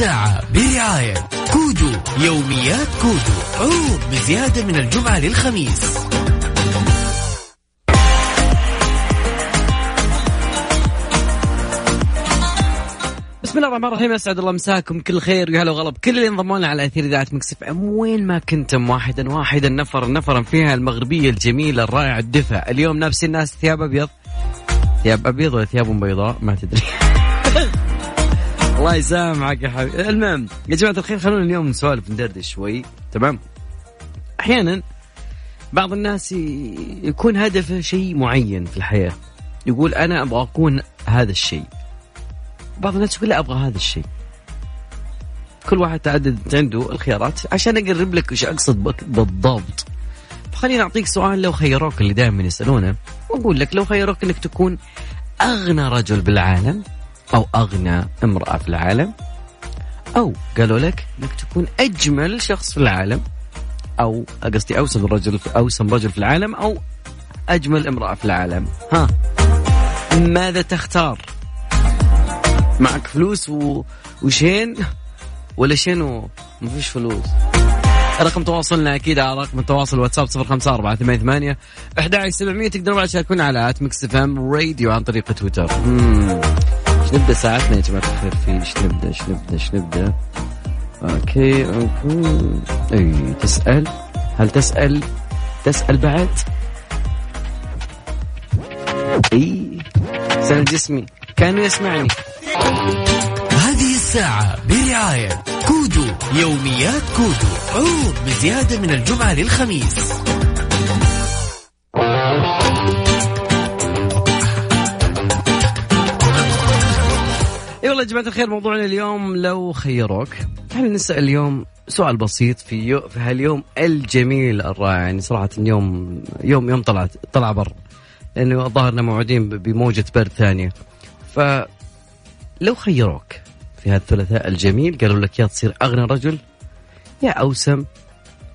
الساعة برعاية كودو يوميات كودو. عروض بزيادة من الجمعة للخميس. بسم الله الرحمن الرحيم أسعد الله مساكم. كل خير ويا هلا وغلا. بكل اللي انضموا لنا على أثير إذاعة Mix FM. وين ما كنتم واحدا واحدا نفر نفرا فيها المغربية الجميلة الرائعة الدفء. اليوم لابسين الناس ثياب أبيض. ثياب أبيض ولا ثياب بيضاء؟ ما تدري. الله يسامحك يا حبيبي. المهم يا جماعة الخير خلونا اليوم نسولف ندردش شوي تمام؟ أحيانا بعض الناس يكون هدفه شيء معين في الحياة. يقول أنا أبغى أكون هذا الشيء. بعض الناس يقول لا أبغى هذا الشيء. كل واحد تعدد عنده الخيارات عشان أقرب لك وش أقصد بالضبط. فخليني أعطيك سؤال لو خيروك اللي دائما يسألونه وأقول لك لو خيروك إنك تكون أغنى رجل بالعالم أو أغنى امرأة في العالم أو قالوا لك إنك تكون أجمل شخص في العالم أو قصدي أوسم رجل أوسم رجل في العالم أو أجمل امرأة في العالم. ها. ماذا تختار؟ معك فلوس و... وشين؟ ولا شين وما فيش فلوس. رقم تواصلنا أكيد على رقم التواصل واتساب 054 88 11700 تقدروا بعد تشاركونا على at Mix FM Radio عن طريق تويتر. إيش نبدأ ساعتنا يا جماعة الخير في إيش نبدأ إيش نبدأ إيش نبدأ؟ أوكي. أي تسأل. هل تسأل؟ تسأل بعد. أي. سأل جسمي. كانوا يسمعني. هذه الساعة برعاية كودو يوميات كودو. عروض بزيادة من الجمعة للخميس. والله يا جماعة الخير موضوعنا اليوم لو خيروك إحنا نسأل اليوم سؤال بسيط في يو في هاليوم الجميل الرائع؟ يعني صراحة يوم يوم يوم طلعت طلع بر لأنه ظهرنا موعودين بموجة برد ثانية. ف لو خيروك في هذا الثلاثاء الجميل قالوا لك يا تصير أغنى رجل يا أوسم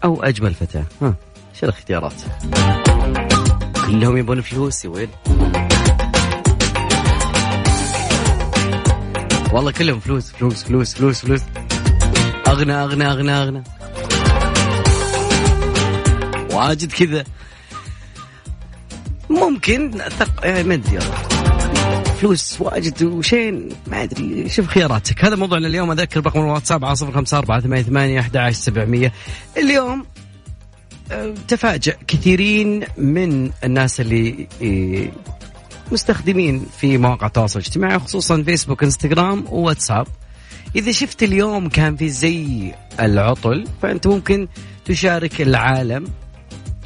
أو أجمل فتاة. ها شو الاختيارات. كلهم يبون فلوس يا ويل. والله كلهم فلوس فلوس فلوس فلوس فلوس. أغنى أغنى أغنى أغنى. واجد كذا. ممكن يعني ما أدري فلوس واجد وشين؟ ما أدري شوف خياراتك. هذا موضوعنا اليوم. أذكر رقم الواتساب على صفر خمسة أربعة ثمانية ثمانية أحد سبعمية. اليوم آه، تفاجأ كثيرين من الناس اللي آه، مستخدمين في مواقع التواصل الاجتماعي خصوصا فيسبوك انستغرام وواتساب. إذا شفت اليوم كان في زي العطل فأنت ممكن تشارك العالم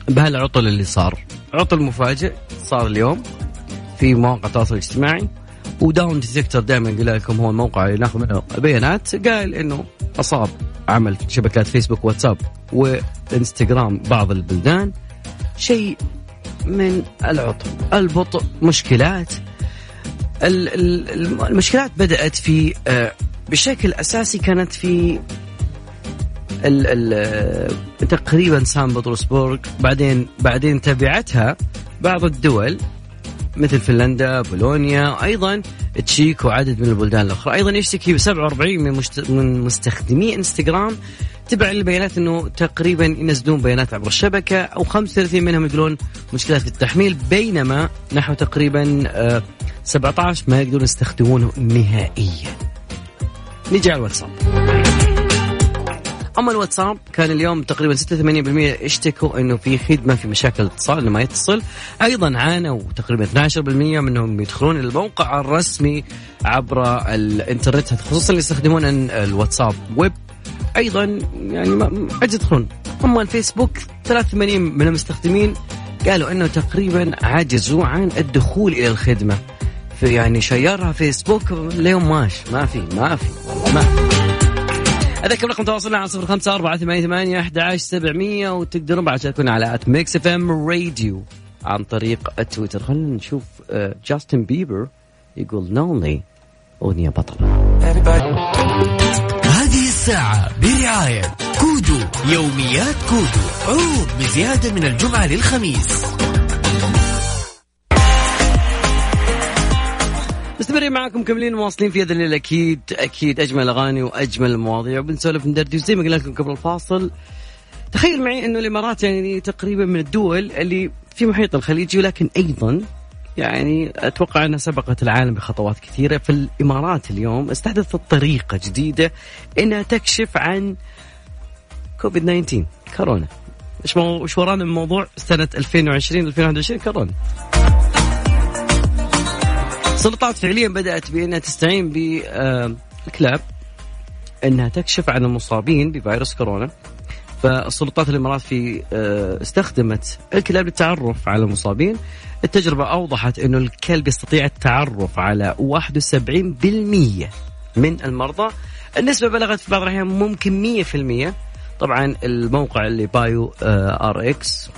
بهالعطل اللي صار. عطل مفاجئ صار اليوم في مواقع التواصل الاجتماعي. وداون ديتكتور دائما يقول لكم هو الموقع اللي ناخذ منه بيانات. قال إنه أصاب عمل شبكات فيسبوك واتساب وإنستغرام بعض البلدان. شيء من العطل البطء مشكلات. المشكلات بدأت في آه، بشكل أساسي كانت في ال ال تقريبا سان بطرسبورغ. بعدين بعدين تبعتها بعض الدول مثل فنلندا بولونيا أيضا تشيك وعدد من البلدان الأخرى. أيضا يشتكي ب 47 من, مشت... من مستخدمي إنستغرام تبع البيانات انه تقريبا ينزلون بيانات عبر الشبكة أو 35 منهم يقولون مشكلات في التحميل بينما نحو تقريبا 17 آه، ما يقدرون يستخدمونه نهائيا. نجي على الواتساب. أما الواتساب كان اليوم تقريبا 86% اشتكوا إنه في خدمة في مشاكل اتصال انه ما يتصل أيضا عانوا تقريبا 12% منهم يدخلون الموقع الرسمي عبر الإنترنت خصوصا اللي يستخدمون الواتساب ويب أيضا يعني ما يدخلون اما الفيسبوك 83 من المستخدمين قالوا إنه تقريبا عجزوا عن الدخول إلى الخدمة. في يعني share ها فيسبوك اليوم ماش. ما في ما في ما أذكر رقم تواصلنا على صفر خمسة أربعة ثمانية ثمانية أحد عشر سبعمية وتقدرون بعد تشاركونا على at Mix FM Radio عن طريق التويتر خلينا نشوف جاستن بيبر يقول Lonely أغنية بطلة. هذه الساعة برعاية كودو يوميات كودو. عروض بزيادة من الجمعة للخميس. مستمرين معكم كملين مواصلين في هذا الليل. أكيد أكيد أجمل الاغاني وأجمل المواضيع وبنسولف ندردش زي ما قلنا لكم قبل الفاصل. تخيل معي أنه الإمارات يعني تقريبا من الدول اللي في محيط الخليج ولكن أيضا يعني أتوقع أنها سبقت العالم بخطوات كثيرة. فالامارات اليوم استحدثت طريقة جديدة إنها تكشف عن كوفيد 19 كورونا. إيش مو... إيش ورانا من موضوع سنة 2020 2021 كورونا. السلطات فعليا بدأت بإنها تستعين بالكلاب إنها تكشف عن المصابين بفيروس كورونا. فالسلطات الإمارات في آه، استخدمت الكلاب للتعرف على المصابين. التجربة أوضحت أنه الكلب يستطيع التعرف على 71% من المرضى. النسبة بلغت في بعض الأحيان ممكن 100% طبعا الموقع اللي bio RX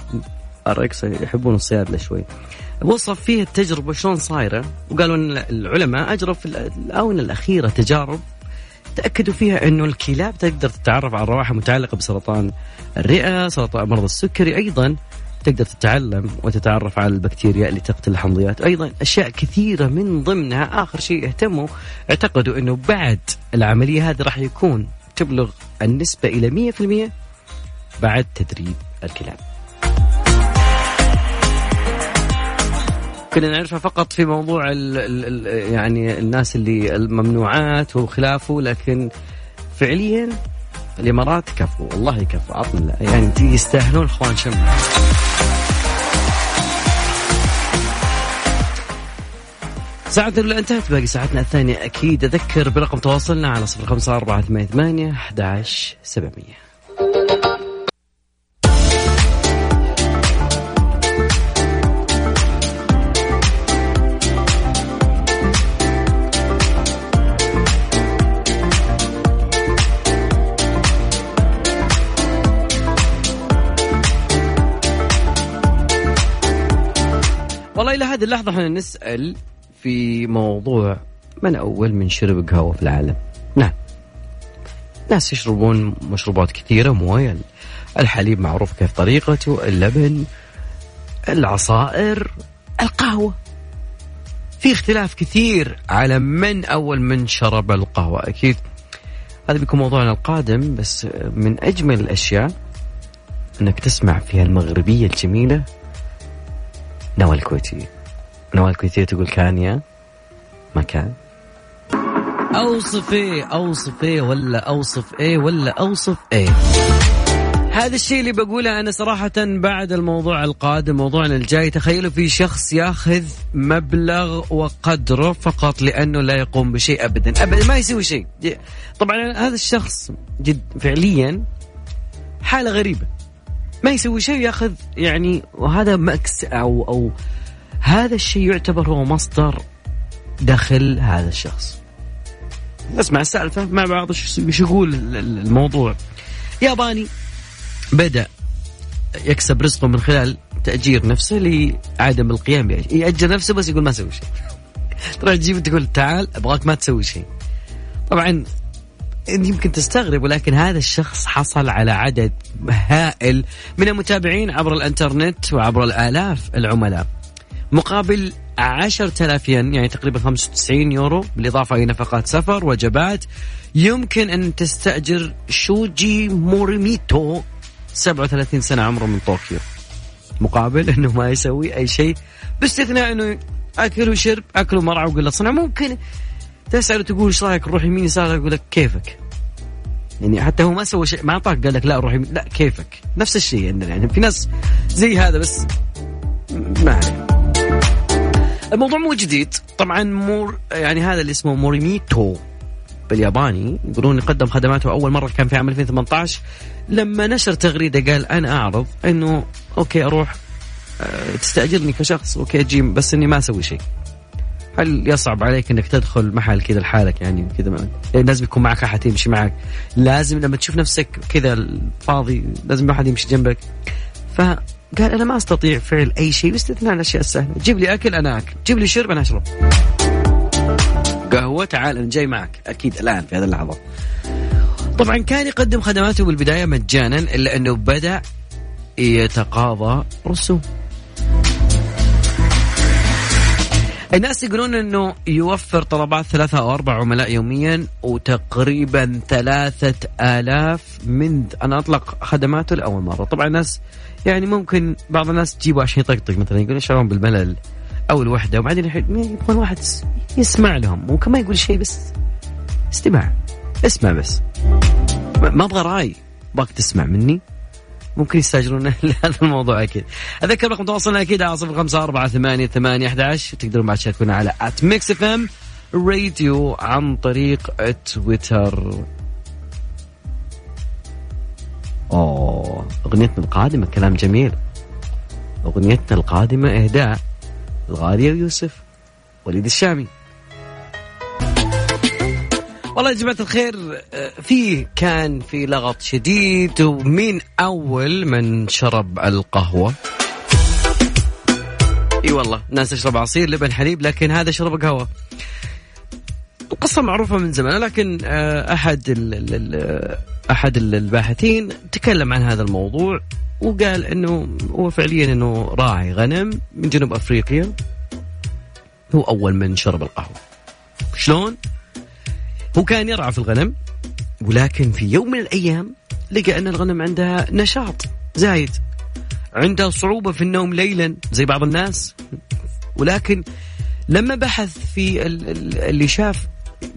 RX يحبون الصيادله شوي. وصف فيه التجربة شلون صايرة وقالوا إن العلماء أجروا في الآونة الأخيرة تجارب تأكدوا فيها إنه الكلاب تقدر تتعرف على الروائح المتعلقه بسرطان الرئة، سرطان مرض السكري، أيضا تقدر تتعلم وتتعرف على البكتيريا اللي تقتل الحمضيات. أيضا أشياء كثيرة من ضمنها آخر شيء اهتموا اعتقدوا إنه بعد العملية هذه راح يكون تبلغ النسبة إلى 100% بعد تدريب الكلاب كنا نعرفها فقط في موضوع ال ال يعني الناس اللي الممنوعات وخلافه لكن فعليا الإمارات كفو والله كفو عطنا يعني يستاهلون إخوان شم ساعتنا الأولى انتهت باقي ساعتنا الثانية. أكيد أذكر برقم تواصلنا على صفر خمسة أربعة ثمانية ثمانية أحد سبعمية. هذه اللحظة إحنا نسأل في موضوع من أول من شرب قهوة في العالم؟ نعم. ناس يشربون مشروبات كثيرة موية الحليب معروف كيف طريقته اللبن العصائر القهوة. في اختلاف كثير على من أول من شرب القهوة أكيد. هذا بيكون موضوعنا القادم بس من أجمل الأشياء أنك تسمع فيها المغربية الجميلة نوال الكويتية نوال الكويتية تقول كان يا؟ ما كان. أوصف إيه أوصف إيه ولا أوصف إيه ولا أوصف إيه. هذا الشيء اللي بقوله أنا صراحة بعد الموضوع القادم موضوعنا الجاي. تخيلوا في شخص ياخذ مبلغ وقدره فقط لأنه لا يقوم بشيء ابدا. ابدا ما يسوي شيء. طبعا هذا الشخص جد فعليا حالة غريبة. ما يسوي شيء ياخذ يعني وهذا مكس أو أو هذا الشيء يعتبر هو مصدر دخل هذا الشخص. نسمع السالفة مع بعض إيش يقول الموضوع. ياباني. بدأ يكسب رزقه من خلال تأجير نفسه لعدم القيام بأي يأجر نفسه بس يقول ما أسوي شيء. تروح تجيب تقول تعال أبغاك ما تسوي شيء. طبعا يمكن تستغرب ولكن هذا الشخص حصل على عدد هائل من المتابعين عبر الإنترنت وعبر الآلاف العملاء. مقابل 10000 ين يعني تقريبا 95 يورو بالإضافة إلى نفقات سفر وجبات. يمكن أن تستأجر شوجي موريميتو 37 سنة عمره من طوكيو. مقابل أنه ما يسوي أي شيء باستثناء أنه أكل وشرب أكل ومرعى وقلة صنع. ممكن تسأله تقول إيش رأيك نروح يمين يسار؟ يقول لك كيفك. يعني حتى هو ما سوى شيء ما أعطاك قال لك لا روح يمين لا كيفك. نفس الشيء عندنا. يعني في ناس زي هذا بس ما عليه الموضوع مو جديد. طبعا مور يعني هذا اللي اسمه موريميتو بالياباني يقولون قدم خدماته أول مرة كان في عام 2018 لما نشر تغريدة قال أنا أعرض إنه okay أروح آه، تستأجرني كشخص okay أجي بس إني ما أسوي شيء. هل يصعب عليك إنك تدخل محل كذا لحالك يعني كذا لازم يكون معك أحد يمشي معك. لازم لما تشوف نفسك كذا فاضي لازم أحد يمشي جنبك. ف قال أنا ما أستطيع فعل أي شيء باستثناء الأشياء السهلة. جيب لي أكل أنا آكل. جيب لي شرب أنا أشرب. قهوة تعال أنا جاي معك. أكيد الآن في هذه اللحظة. طبعا كان يقدم خدماته بالبداية مجانا إلا أنه بدأ يتقاضى رسوم. الناس يقولون إنه يوفر طلبات ثلاثة أو أربع عملاء يوميا وتقريبا ثلاثة آلاف من أنا أطلق خدماته لأول مرة. طبعا الناس يعني ممكن بعض الناس تجيبه عشان يطقطق مثلا يقول يشعرون بالملل؟ أو الوحدة. وبعدين يبغون واحد يسمع لهم. ممكن ما يقول شيء بس استمع. اسمع بس. ما أبغى رأي. أبغاك تسمع مني. ممكن يستاجرون هذا الموضوع أكيد. أذكر رقم تواصلنا أكيد على صفر خمسة أربعة ثمانية ثمانية أحد عشر. تقدرون بعد تشاركونا على at Mix FM Radio عن طريق تويتر أوه أغنيتنا القادمة كلام جميل. أغنيتنا القادمة إهداء الغالية ويوسف وليد الشامي. والله يا جماعة الخير فيه كان في لغط شديد ومين أول من شرب القهوة؟ إي والله ناس تشرب عصير لبن حليب لكن هذا شرب قهوة. القصة معروفة من زمان لكن أحد ال ال أحد الباحثين تكلم عن هذا الموضوع وقال إنه هو فعليا إنه راعي غنم من جنوب أفريقيا. هو أول من شرب القهوة. شلون؟ هو كان يرعى في الغنم ولكن في يوم من الأيام لقى أن الغنم عندها نشاط زايد. عندها صعوبة في النوم ليلا زي بعض الناس. ولكن لما بحث في اللي شاف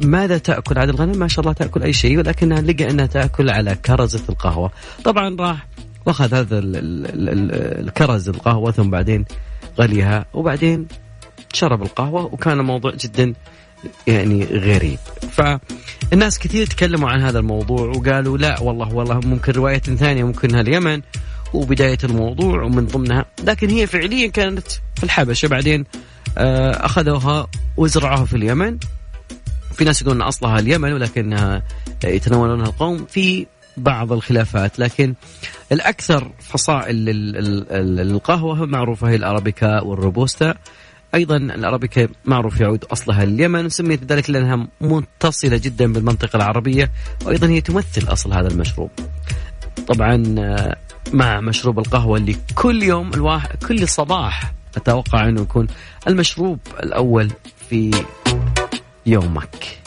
ماذا تأكل عاد الغنم ما شاء الله تأكل أي شيء ولكنها لقى أنها تأكل على كرزة القهوة. طبعا راح وأخذ هذا الكرز القهوة ثم بعدين غليها وبعدين شرب القهوة. وكان الموضوع جدا يعني غريب. فالناس كثير تكلموا عن هذا الموضوع وقالوا لا والله والله ممكن رواية ثانية ممكنها اليمن وبداية الموضوع ومن ضمنها. لكن هي فعليا كانت في الحبشة. بعدين آه، أخذوها وزرعوها في اليمن. في ناس يقولون أصلها اليمن ولكنها يتناولونها القوم في بعض الخلافات. لكن الأكثر فصائل القهوة معروفة هي الأرابيكا والروبوستا. أيضا الارابيكا معروف يعود أصلها اليمن سميت ذلك لأنها متصله جدا بالمنطقة العربية وأيضا هي تمثل أصل هذا المشروب. طبعا آه، مع مشروب القهوة اللي كل يوم الواحد كل صباح أتوقع أنه يكون المشروب الأول في يومك.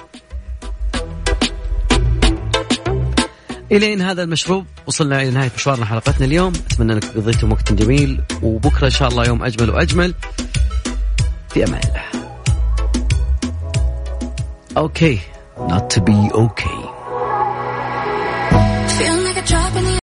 إلين هذا المشروب وصلنا إلى نهاية مشوارنا حلقتنا اليوم أتمنى انكم قضيتم وقت جميل وبكرة إن شاء الله يوم أجمل وأجمل في امان الله اوكي not to be okay